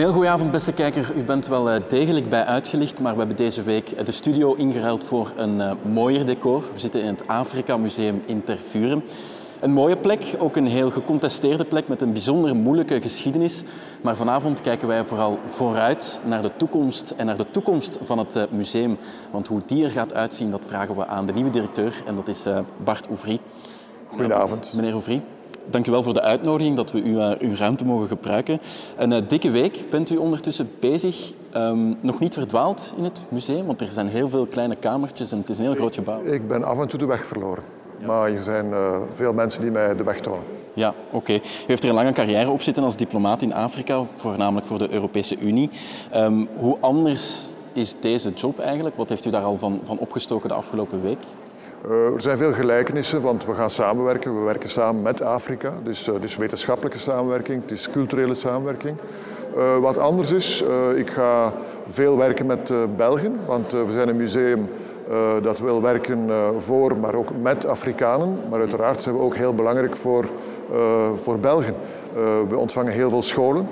Een heel goede avond, beste kijker. U bent wel eh, degelijk bij uitgelicht, maar we hebben deze week de studio ingeruild voor een uh, mooier decor. We zitten in het Afrika Museum in Tervuren. Een mooie plek, ook een heel gecontesteerde plek met een bijzonder moeilijke geschiedenis. Maar vanavond kijken wij vooral vooruit naar de toekomst en naar de toekomst van het museum. Want hoe die er gaat uitzien, dat vragen we aan de nieuwe directeur en dat is Bart Ouvry. Goedenavond. Meneer Ouvry. Dank u wel voor de uitnodiging dat we uw, uh, uw ruimte mogen gebruiken. Een uh, dikke week bent u ondertussen bezig. Um, nog niet verdwaald in het museum, want er zijn heel veel kleine kamertjes en het is een heel groot gebouw. Ik ben af en toe de weg verloren. Ja. Maar er zijn uh, veel mensen die mij de weg tonen. Ja, oké. Okay. U heeft er een lange carrière op zitten als diplomaat in Afrika, voornamelijk voor de Europese Unie. Um, hoe anders is deze job eigenlijk? Wat heeft u daar al van, van opgestoken de afgelopen week? Uh, er zijn veel gelijkenissen, want we gaan samenwerken. We werken samen met Afrika. Dus, uh, dus wetenschappelijke samenwerking, het is culturele samenwerking. Uh, wat anders is, ik ga veel werken met Belgen, want we zijn een museum dat wil werken voor, maar ook met Afrikanen. Maar uiteraard zijn we ook heel belangrijk voor, voor Belgen. we ontvangen heel veel scholen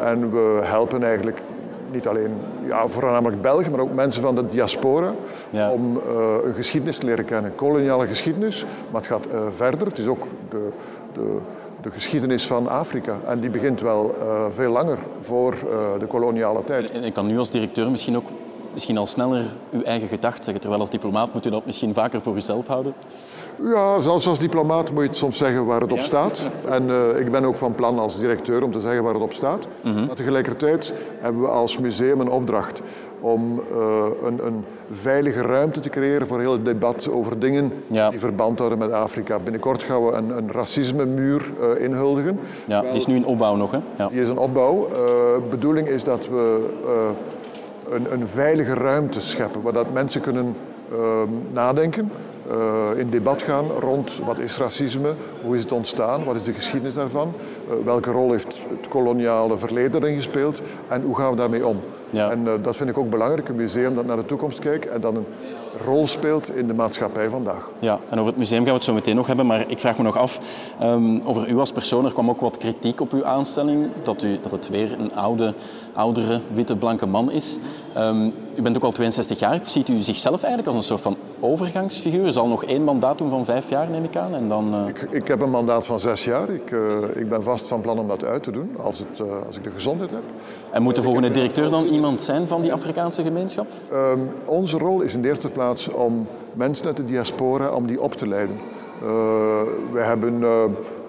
en we helpen eigenlijk niet alleen ja, voornamelijk Belgen, maar ook mensen van de diaspora, ja. om uh, een geschiedenis te leren kennen. Koloniale geschiedenis, maar het gaat uh, verder. Het is ook de, de, de, geschiedenis van Afrika. En die begint wel uh, veel langer voor de koloniale tijd. En ik kan nu als directeur misschien ook misschien al sneller uw eigen gedacht zeggen. Terwijl als diplomaat moet u dat misschien vaker voor uzelf houden. Ja, zelfs als diplomaat moet je het soms zeggen waar het op staat. En uh, ik ben ook van plan als directeur om te zeggen waar het op staat. Mm -hmm. Maar tegelijkertijd hebben we als museum een opdracht om uh, een, een, veilige ruimte te creëren voor heel het debat over dingen ja. die verband houden met Afrika. Binnenkort gaan we een, een racisme-muur uh, inhuldigen. Ja, die is nu in opbouw nog, hè? Ja. Die is een opbouw. De bedoeling is dat we een, een, veilige ruimte scheppen, waar dat mensen kunnen nadenken uh, in debat gaan rond wat is racisme, hoe is het ontstaan, wat is de geschiedenis daarvan, uh, welke rol heeft het koloniale verleden erin gespeeld en hoe gaan we daarmee om. Ja. En uh, dat vind ik ook belangrijk, een museum dat naar de toekomst kijkt en dan een rol speelt in de maatschappij vandaag. Ja, en over het museum gaan we het zo meteen nog hebben, maar ik vraag me nog af, um, over u als persoon, er kwam ook wat kritiek op uw aanstelling, dat, u, dat het weer een oude, oudere, witte, blanke man is. Um, u bent ook al 62 jaar, ziet u zichzelf eigenlijk als een soort van overgangsfiguur? Zal nog één mandaat doen van vijf jaar, neem ik aan? En dan, uh... ik, ik, heb een mandaat van zes jaar. Ik, uh, ik ben vast van plan om dat uit te doen, als, het, uh, als ik de gezondheid heb. En moet de volgende directeur dan iemand zijn van die Afrikaanse gemeenschap? Um, onze rol is in de eerste plaats om mensen uit de diaspora om die op te leiden. we hebben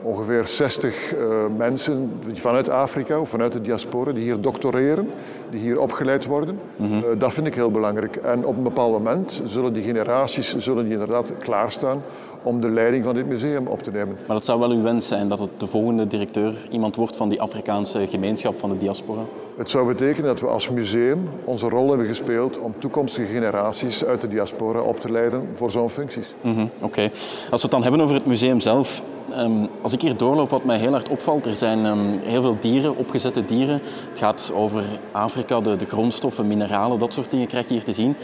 ongeveer 60 uh, mensen vanuit Afrika of vanuit de diaspora die hier doctoreren, die hier opgeleid worden. Mm -hmm. uh, dat vind ik heel belangrijk. En op een bepaald moment zullen die generaties zullen die inderdaad klaarstaan om de leiding van dit museum op te nemen. Maar dat zou wel uw wens zijn, dat het de volgende directeur iemand wordt van die Afrikaanse gemeenschap van de diaspora? Het zou betekenen dat we als museum onze rol hebben gespeeld om toekomstige generaties uit de diaspora op te leiden voor zo'n functies. Mm -hmm. Oké. Okay. Als we het dan hebben over het museum zelf, Um, als ik hier doorloop, wat mij heel hard opvalt, er zijn um, heel veel dieren, opgezette dieren. Het gaat over Afrika, de, grondstoffen, mineralen, dat soort dingen krijg je hier te zien.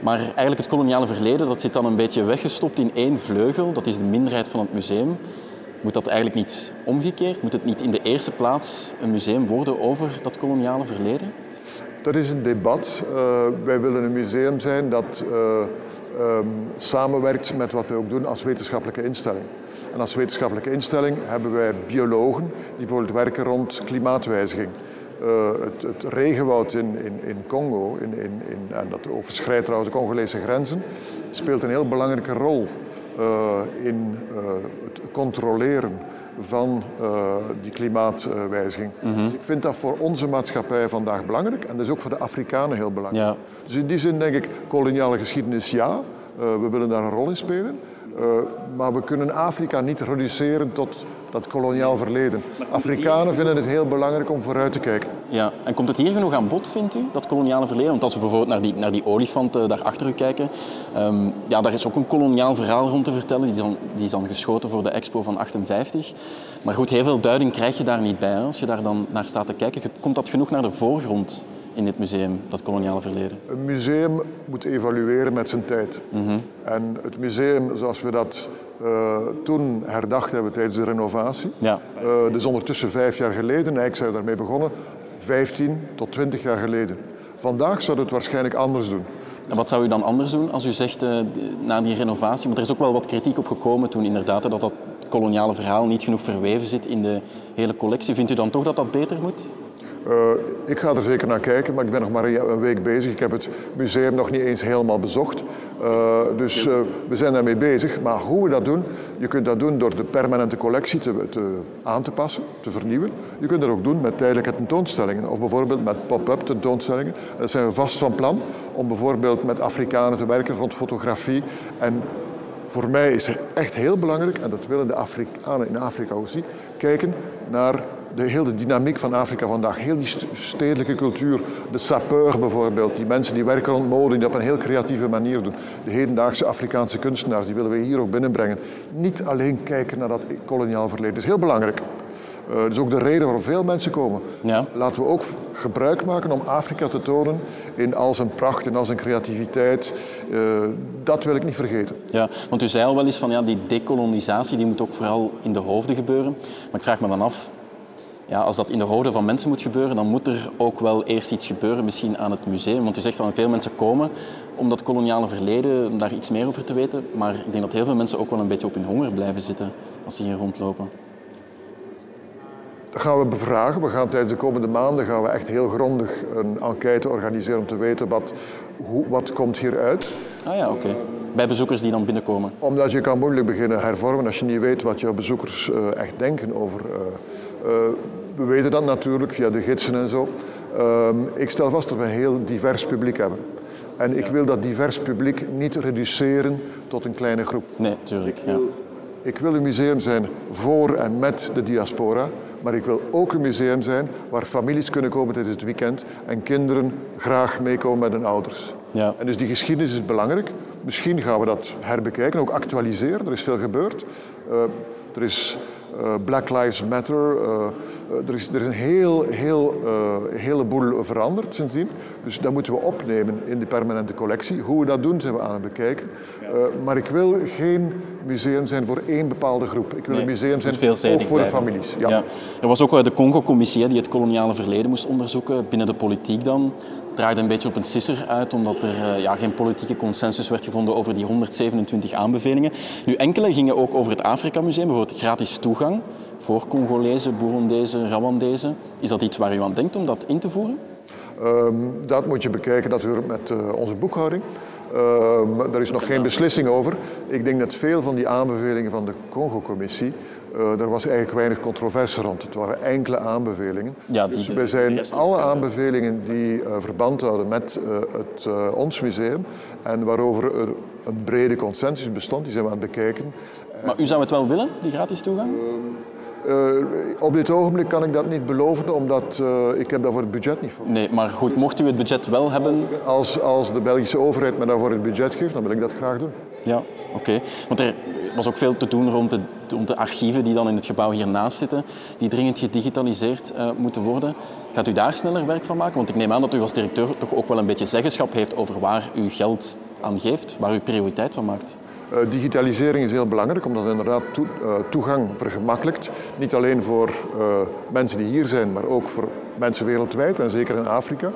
Maar eigenlijk het koloniale verleden, dat zit dan een beetje weggestopt in één vleugel. Dat is de minderheid van het museum. Moet dat eigenlijk niet omgekeerd? Moet het niet in de eerste plaats een museum worden over dat koloniale verleden? Dat is een debat. Uh, wij willen een museum zijn dat uh, um, samenwerkt met wat wij ook doen als wetenschappelijke instelling. En als wetenschappelijke instelling hebben wij biologen die bijvoorbeeld werken rond klimaatwijziging. Uh, het, het, regenwoud in, in, in Congo, in, in, in, en dat overschrijdt trouwens de Congolese grenzen, speelt een heel belangrijke rol uh, in uh, het controleren van die klimaatwijziging. Mm -hmm. Dus ik vind dat voor onze maatschappij vandaag belangrijk en dat is ook voor de Afrikanen heel belangrijk. Ja. Dus in die zin denk ik, koloniale geschiedenis ja, we willen daar een rol in spelen. Uh, maar we kunnen Afrika niet reduceren tot dat koloniaal verleden. Afrikanen vinden het heel belangrijk om vooruit te kijken. Ja, en komt het hier genoeg aan bod, vindt u, dat koloniale verleden? Want als we bijvoorbeeld naar die, naar die olifant uh, daar achter u kijken, um, ja, daar is ook een koloniaal verhaal rond te vertellen. Die is, dan, die is dan geschoten voor de expo van 58. Maar goed, heel veel duiding krijg je daar niet bij. Hè? Als je daar dan naar staat te kijken, komt dat genoeg naar de voorgrond? In dit museum, dat koloniale verleden? Een museum moet evalueren met zijn tijd. Mm -hmm. En het museum, zoals we dat uh, toen herdacht hebben tijdens de renovatie, ja. uh, dus ondertussen vijf jaar geleden, eigenlijk zijn we daarmee begonnen, 15 tot 20 jaar geleden. Vandaag zouden we het waarschijnlijk anders doen. En wat zou u dan anders doen als u zegt uh, na die renovatie? Want er is ook wel wat kritiek op gekomen toen inderdaad dat dat koloniale verhaal niet genoeg verweven zit in de hele collectie. Vindt u dan toch dat dat beter moet? Uh, ik ga er zeker naar kijken, maar ik ben nog maar een week bezig. Ik heb het museum nog niet eens helemaal bezocht. Uh, dus uh, we zijn daarmee bezig. Maar hoe we dat doen, je kunt dat doen door de permanente collectie te, te, aan te passen, te vernieuwen. Je kunt dat ook doen met tijdelijke tentoonstellingen of bijvoorbeeld met pop-up tentoonstellingen. Dat zijn we vast van plan om bijvoorbeeld met Afrikanen te werken rond fotografie. En voor mij is het echt heel belangrijk, en dat willen de Afrikanen in Afrika ook zien, kijken naar de hele dynamiek van Afrika vandaag. Heel die stedelijke cultuur, de sapeur bijvoorbeeld, die mensen die werken rond mode, die dat op een heel creatieve manier doen. De hedendaagse Afrikaanse kunstenaars, die willen we hier ook binnenbrengen. Niet alleen kijken naar dat koloniaal verleden, dat is heel belangrijk. Uh, dat is ook de reden waarom veel mensen komen. Ja. Laten we ook gebruik maken om Afrika te tonen in al zijn pracht en al zijn creativiteit. Uh, dat wil ik niet vergeten. Ja, want u zei al wel eens van ja, die dekolonisatie die moet ook vooral in de hoofden gebeuren. Maar ik vraag me dan af, ja, als dat in de hoofden van mensen moet gebeuren, dan moet er ook wel eerst iets gebeuren, misschien aan het museum. Want u zegt van veel mensen komen om dat koloniale verleden, om daar iets meer over te weten. Maar ik denk dat heel veel mensen ook wel een beetje op hun honger blijven zitten als ze hier rondlopen. Dat gaan we bevragen. We gaan tijdens de komende maanden gaan we echt heel grondig een enquête organiseren om te weten wat, hoe, wat komt hieruit. Ah ja, oké. Bij bezoekers die dan binnenkomen? Omdat je kan moeilijk beginnen hervormen als je niet weet wat jouw bezoekers uh, echt denken over... Uh, uh, we weten dat natuurlijk via de gidsen en zo. Ehm, ik stel vast dat we een heel divers publiek hebben. En ik wil dat divers publiek niet reduceren tot een kleine groep. Nee, tuurlijk. Ik wil, ik wil een museum zijn voor en met de diaspora. Maar ik wil ook een museum zijn waar families kunnen komen tijdens het weekend en kinderen graag meekomen met hun ouders. Ja. En dus die geschiedenis is belangrijk. Misschien gaan we dat herbekijken, ook actualiseren. Er is veel gebeurd. Uh, er is uh, Black Lives Matter. Uh, er, is, er is een heel, heel, uh, heleboel veranderd sindsdien. Dus dat moeten we opnemen in de permanente collectie. Hoe we dat doen, zijn we aan het bekijken. maar ik wil geen museum zijn voor één bepaalde groep. Ik wil nee, een museum zijn ook voor de families. Ja. ja. Er was ook de Congo-commissie die het koloniale verleden moest onderzoeken, binnen de politiek dan draaide een beetje op een sisser uit, omdat er uh, ja, geen politieke consensus werd gevonden over die 127 aanbevelingen. Nu, enkele gingen ook over het Afrika Museum, bijvoorbeeld gratis toegang voor Congolezen, Burundezen, Rwandezen. Is dat iets waar u aan denkt om dat in te voeren? Um, dat moet je bekijken natuurlijk met uh, onze boekhouding. Uh, daar is nog geen beslissing over. Ik denk dat veel van die aanbevelingen van de Congo-commissie uh, er was eigenlijk weinig controverse rond. Het waren enkele aanbevelingen. Ja, dus wij zijn alle aanbevelingen die uh, verband houden met uh, het, ons museum en waarover er een brede consensus bestond, die zijn we aan het bekijken. Maar u zou het wel willen, die gratis toegang? Uh, op dit ogenblik kan ik dat niet beloven, omdat uh, ik heb daarvoor het budget niet voor. Nee, maar goed, mocht u het budget wel hebben... Als, als de Belgische overheid me daarvoor het budget geeft, dan wil ik dat graag doen. Ja, oké. Want er was ook veel te doen rond de, rond de archieven die dan in het gebouw hiernaast zitten, die dringend gedigitaliseerd uh, moeten worden. Gaat u daar sneller werk van maken? Want ik neem aan dat u als directeur toch ook wel een beetje zeggenschap heeft over waar u geld aan geeft, waar u prioriteit van maakt. Uh, digitalisering is heel belangrijk, omdat het inderdaad uh, toegang vergemakkelijkt. Niet alleen voor mensen die hier zijn, maar ook voor mensen wereldwijd en zeker in Afrika.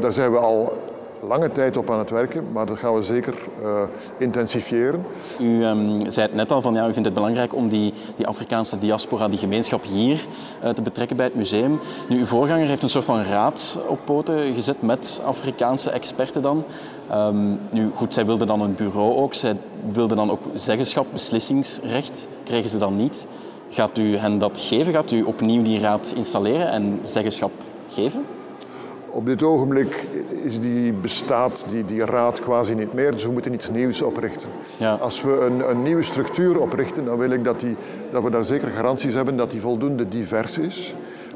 daar zijn we al lange tijd op aan het werken, maar dat gaan we zeker uh, intensifiëren. U um, zei het net al, van, ja, u vindt het belangrijk om die, die Afrikaanse diaspora, die gemeenschap hier uh, te betrekken bij het museum. Nu, uw voorganger heeft een soort van raad op poten gezet met Afrikaanse experten dan. Um, nu, goed, zij wilden dan een bureau ook, zij wilden dan ook zeggenschap, beslissingsrecht, kregen ze dan niet. Gaat u hen dat geven? Gaat u opnieuw die raad installeren en zeggenschap geven? Op dit ogenblik is die, bestaat die, die raad quasi niet meer, dus we moeten iets nieuws oprichten. Ja. Als we een, een, nieuwe structuur oprichten, dan wil ik dat, die, dat we daar zeker garanties hebben dat die voldoende divers is.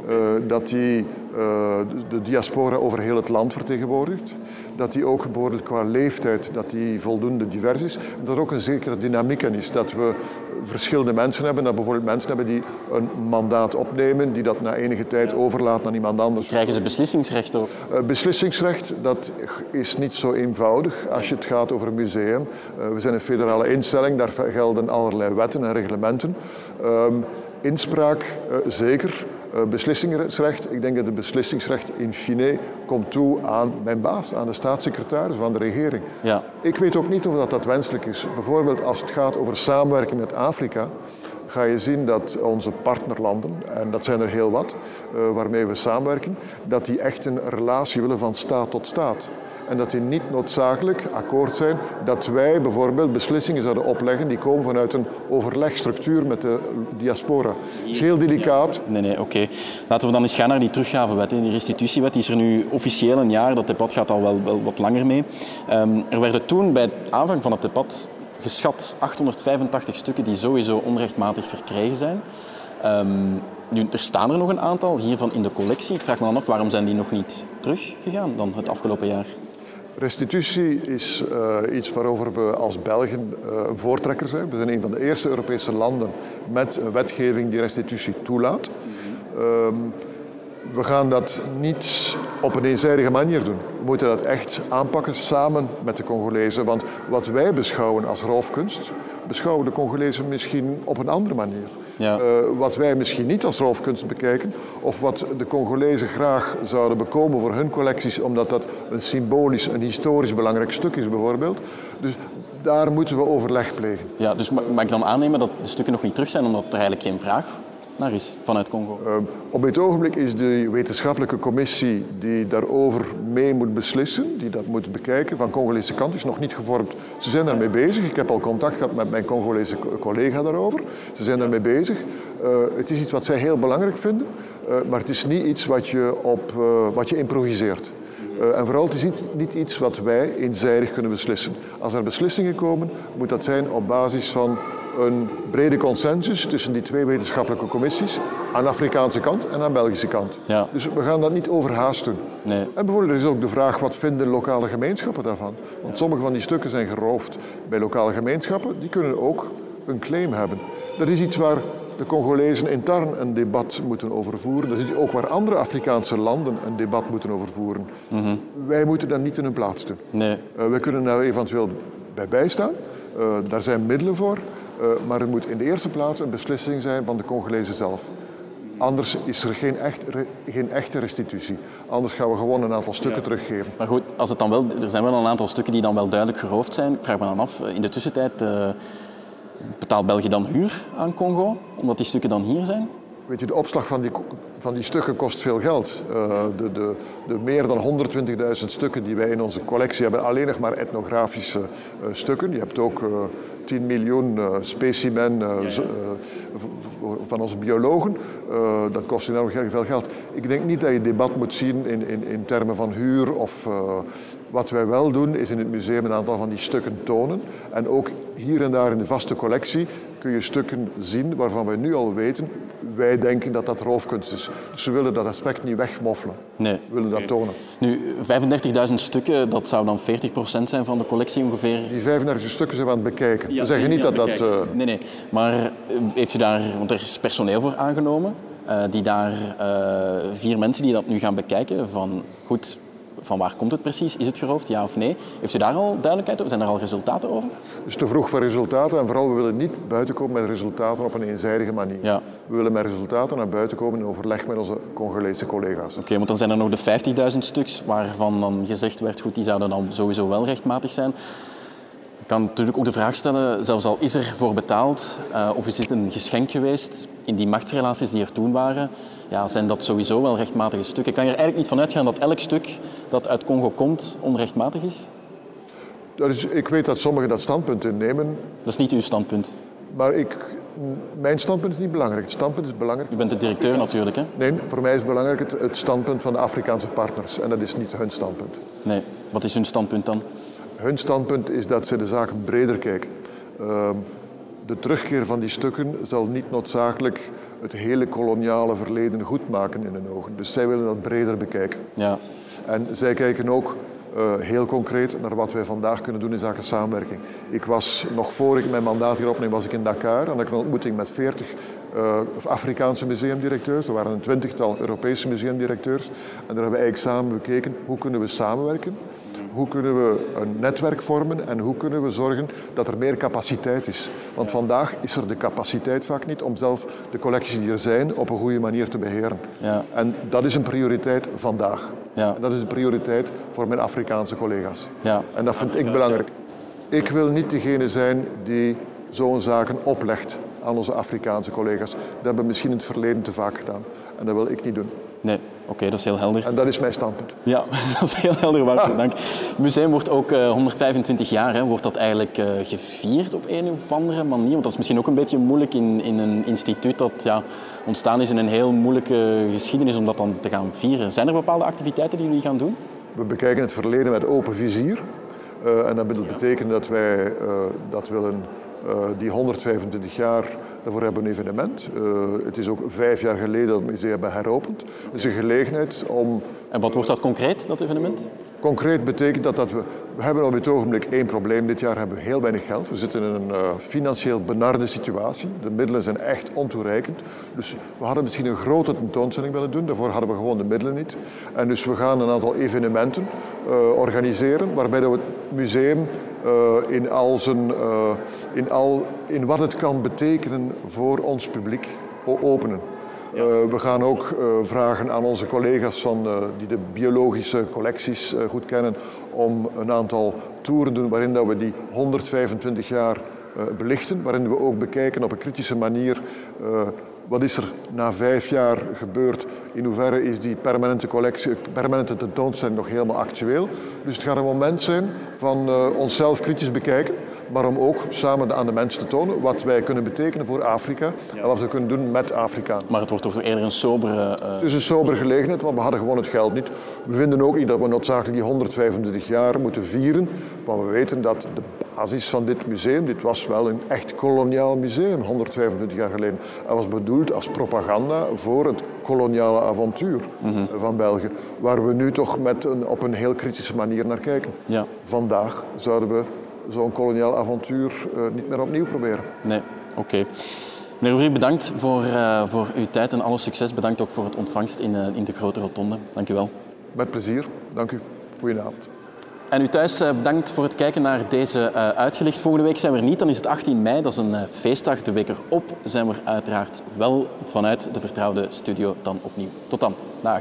Uh, dat die de diaspora over heel het land vertegenwoordigt. Dat die ook geboren qua leeftijd dat die voldoende divers is. Dat er ook een zekere dynamiek in is. Dat we verschillende mensen hebben. Dat bijvoorbeeld mensen hebben die een mandaat opnemen, die dat na enige tijd overlaat aan iemand anders. Krijgen ze beslissingsrecht ook? Uh, beslissingsrecht, dat is niet zo eenvoudig als je het gaat over een museum. Uh, we zijn een federale instelling, daar gelden allerlei wetten en reglementen. Uh, inspraak, zeker. Uh, beslissingsrecht, ik denk dat het beslissingsrecht in fine komt toe aan mijn baas, aan de staatssecretaris van de regering. Ja. Ik weet ook niet of dat, dat wenselijk is. Bijvoorbeeld als het gaat over samenwerking met Afrika, ga je zien dat onze partnerlanden, en dat zijn er heel wat, uh, waarmee we samenwerken, dat die echt een relatie willen van staat tot staat en dat die niet noodzakelijk akkoord zijn dat wij bijvoorbeeld beslissingen zouden opleggen die komen vanuit een overlegstructuur met de diaspora. Dat is heel delicaat. Nee, nee, oké. Laten we dan eens gaan naar die teruggavewet, die restitutiewet. Die is er nu officieel een jaar, dat debat gaat al wel, wel wat langer mee. Um, er werden toen bij aanvang van het debat geschat 885 stukken die sowieso onrechtmatig verkregen zijn. Um, nu, er staan er nog een aantal hiervan in de collectie. Ik vraag me dan af, waarom zijn die nog niet teruggegaan dan het afgelopen jaar? Restitutie is uh, iets waarover we als Belgen uh, een voortrekker zijn. We zijn een van de eerste Europese landen met een wetgeving die restitutie toelaat. Um, we gaan dat niet op een eenzijdige manier doen. We moeten dat echt aanpakken samen met de Congolezen. Want wat wij beschouwen als roofkunst, beschouwen de Congolezen misschien op een andere manier. Ja. Uh, wat wij misschien niet als roofkunst bekijken, of wat de Congolezen graag zouden bekomen voor hun collecties, omdat dat een symbolisch, een historisch belangrijk stuk is bijvoorbeeld. Dus daar moeten we overleg plegen. Ja, dus mag ik dan aannemen dat de stukken nog niet terug zijn, omdat er eigenlijk geen vraag is vanuit Congo? Uh, op dit ogenblik is de wetenschappelijke commissie die daarover mee moet beslissen, die dat moet bekijken, van Congolese kant is nog niet gevormd. Ze zijn daarmee bezig. Ik heb al contact gehad met mijn Congolese collega daarover. Ze zijn daarmee bezig. Uh, het is iets wat zij heel belangrijk vinden, uh, maar het is niet iets wat je, op, wat je improviseert. En vooral, het is niet, niet, iets wat wij eenzijdig kunnen beslissen. Als er beslissingen komen, moet dat zijn op basis van een brede consensus tussen die twee wetenschappelijke commissies aan de Afrikaanse kant en aan de Belgische kant. Ja. Dus we gaan dat niet overhaast doen. Nee. En bijvoorbeeld er is ook de vraag wat vinden lokale gemeenschappen daarvan? Want sommige van die stukken zijn geroofd bij lokale gemeenschappen, die kunnen ook een claim hebben. Dat is iets waar de Congolezen intern een debat moeten overvoeren. Dat is ook waar andere Afrikaanse landen een debat moeten overvoeren. Mm -hmm. Wij moeten dat niet in hun plaats doen. Nee. Uh, wij kunnen daar eventueel bij bijstaan. Uh, daar zijn middelen voor. Uh, maar het moet in de eerste plaats een beslissing zijn van de Congolezen zelf. Anders is er geen, echt, geen, echte restitutie. Anders gaan we gewoon een aantal stukken teruggeven. Maar goed, als het dan wel, er zijn wel een aantal stukken die dan wel duidelijk geroofd zijn. Ik vraag me dan af, in de tussentijd uh, betaalt België dan huur aan Congo, omdat die stukken dan hier zijn? Weet je, de opslag van die, van die stukken kost veel geld. Uh, de, de, de, meer dan 120.000 stukken die wij in onze collectie hebben, alleen nog maar etnografische uh, stukken. Je hebt ook uh, 10 miljoen specimen ja, ja. van onze biologen. dat kost enorm veel geld. Ik denk niet dat je debat moet zien in, in, in termen van huur of wat wij wel doen, is in het museum een aantal van die stukken tonen. En ook hier en daar in de vaste collectie kun je stukken zien waarvan wij nu al weten, wij denken dat dat roofkunst is. Dus we willen dat aspect niet wegmoffelen. Nee. We willen dat tonen. Nu, 35.000 stukken, dat zou dan 40% zijn van de collectie ongeveer? Die 35 stukken zijn we aan het bekijken. we zeggen niet dat dat... Uh... Nee, nee. Maar eh, heeft u daar... Want er is personeel voor aangenomen. Uh, die daar, uh, vier mensen die dat nu gaan bekijken. Van, goed, van waar komt het precies? Is het geroofd, ja of nee? Heeft u daar al duidelijkheid over? Zijn er al resultaten over? Het is te vroeg voor resultaten en vooral we willen niet buiten komen met resultaten op een eenzijdige manier. Ja. We willen met resultaten naar buiten komen in overleg met onze Congolese collega's. Oké, want dan zijn er nog de 50.000 stuks waarvan dan gezegd werd, goed, die zouden dan sowieso wel rechtmatig zijn. Ik kan natuurlijk ook de vraag stellen, zelfs al is er voor betaald, uh, of is dit een geschenk geweest in die machtsrelaties die er toen waren, ja, zijn dat sowieso wel rechtmatige stukken. Kan je er eigenlijk niet van uitgaan dat elk stuk dat uit Congo komt onrechtmatig is? Dat is ik weet dat sommigen dat standpunt innemen. Dat is niet uw standpunt. Maar ik, mijn standpunt is niet belangrijk. Het standpunt is belangrijk. U bent de directeur natuurlijk, hè? Nee, voor mij is belangrijk het, het standpunt van de Afrikaanse partners. En dat is niet hun standpunt. Nee, wat is hun standpunt dan? Hun standpunt is dat ze de zaken breder kijken. Uh, de terugkeer van die stukken zal niet noodzakelijk het hele koloniale verleden goed maken in hun ogen. Dus zij willen dat breder bekijken. Ja. En zij kijken ook uh, heel concreet naar wat wij vandaag kunnen doen in zaken samenwerking. Ik was, nog voor ik mijn mandaat hier opneem, was ik in Dakar. En ik had een ontmoeting met 40 uh, Afrikaanse museumdirecteurs. Er waren een twintigtal Europese museumdirecteurs. En daar hebben we eigenlijk samen bekeken hoe kunnen we samenwerken hoe kunnen we een netwerk vormen en hoe kunnen we zorgen dat er meer capaciteit is. Want vandaag is er de capaciteit vaak niet om zelf de collecties die er zijn op een goede manier te beheren. Ja. En dat is een prioriteit vandaag. Ja. En dat is een prioriteit voor mijn Afrikaanse collega's. Ja. En dat vind ik belangrijk. Ik wil niet degene zijn die zo'n zaken oplegt aan onze Afrikaanse collega's. Dat hebben we misschien in het verleden te vaak gedaan. En dat wil ik niet doen. Nee, oké, dat is heel helder. En dat is mijn standpunt. Ja, dat is heel helder, Wouter. Dank. Het museum wordt ook eh, 125 jaar. Hè. Wordt dat eigenlijk eh, gevierd op een of andere manier? Want dat is misschien ook een beetje moeilijk in, in een instituut dat ja, ontstaan is in een heel moeilijke geschiedenis om dat dan te gaan vieren. Zijn er bepaalde activiteiten die jullie gaan doen? We bekijken het verleden met open vizier. Uh, en dat betekent dat wij dat willen die 125 jaar, daarvoor hebben een evenement. het is ook vijf jaar geleden dat het museum hebben heropend. Dus een gelegenheid om... En wat wordt dat concreet, dat evenement? Concreet betekent dat, dat we... We hebben op dit ogenblik één probleem. Dit jaar hebben we heel weinig geld. We zitten in een uh, financieel benarde situatie. De middelen zijn echt ontoereikend. Dus we hadden misschien een grote tentoonstelling willen doen. Daarvoor hadden we gewoon de middelen niet. En dus we gaan een aantal evenementen uh, organiseren waarbij we het museum uh, in, al zijn, in, al, in wat het kan betekenen voor ons publiek openen. Uh, we gaan ook uh, vragen aan onze collega's van, uh, die de biologische collecties goed kennen om een aantal toeren te doen waarin dat we die 125 jaar belichten, waarin we ook bekijken op een kritische manier wat is er na vijf jaar gebeurd? In hoeverre is die permanente, collectie, permanente tentoonstelling nog helemaal actueel? Dus het gaat een moment zijn van uh, onszelf kritisch bekijken, maar om ook samen aan de mensen te tonen wat wij kunnen betekenen voor Afrika en wat we kunnen doen met Afrika. Maar het wordt toch eerder een sobere... Uh... Het is een sobere gelegenheid, want we hadden gewoon het geld niet. We vinden ook niet dat we noodzakelijk die 125 jaar moeten vieren, maar we weten dat de basis van dit museum, dit was wel een echt koloniaal museum 125 jaar geleden. Dat was bedoeld als propaganda voor het koloniale avontuur mm -hmm. van België, waar we nu toch met een, op een heel kritische manier naar kijken. Ja. Vandaag zouden we zo'n koloniaal avontuur uh, niet meer opnieuw proberen. Nee, oké. Okay. Meneer bedankt voor, uh, voor uw tijd en alle succes. Bedankt ook voor het ontvangst in, uh, in de grote rotonde. Dank u wel. Met plezier. Dank u. Goedenavond. En u thuis bedankt voor het kijken naar deze uitgelicht. Volgende week zijn we er niet, dan is het 18 mei, dat is een feestdag. De week erop zijn we uiteraard wel vanuit de vertrouwde studio dan opnieuw. Tot dan. Dag.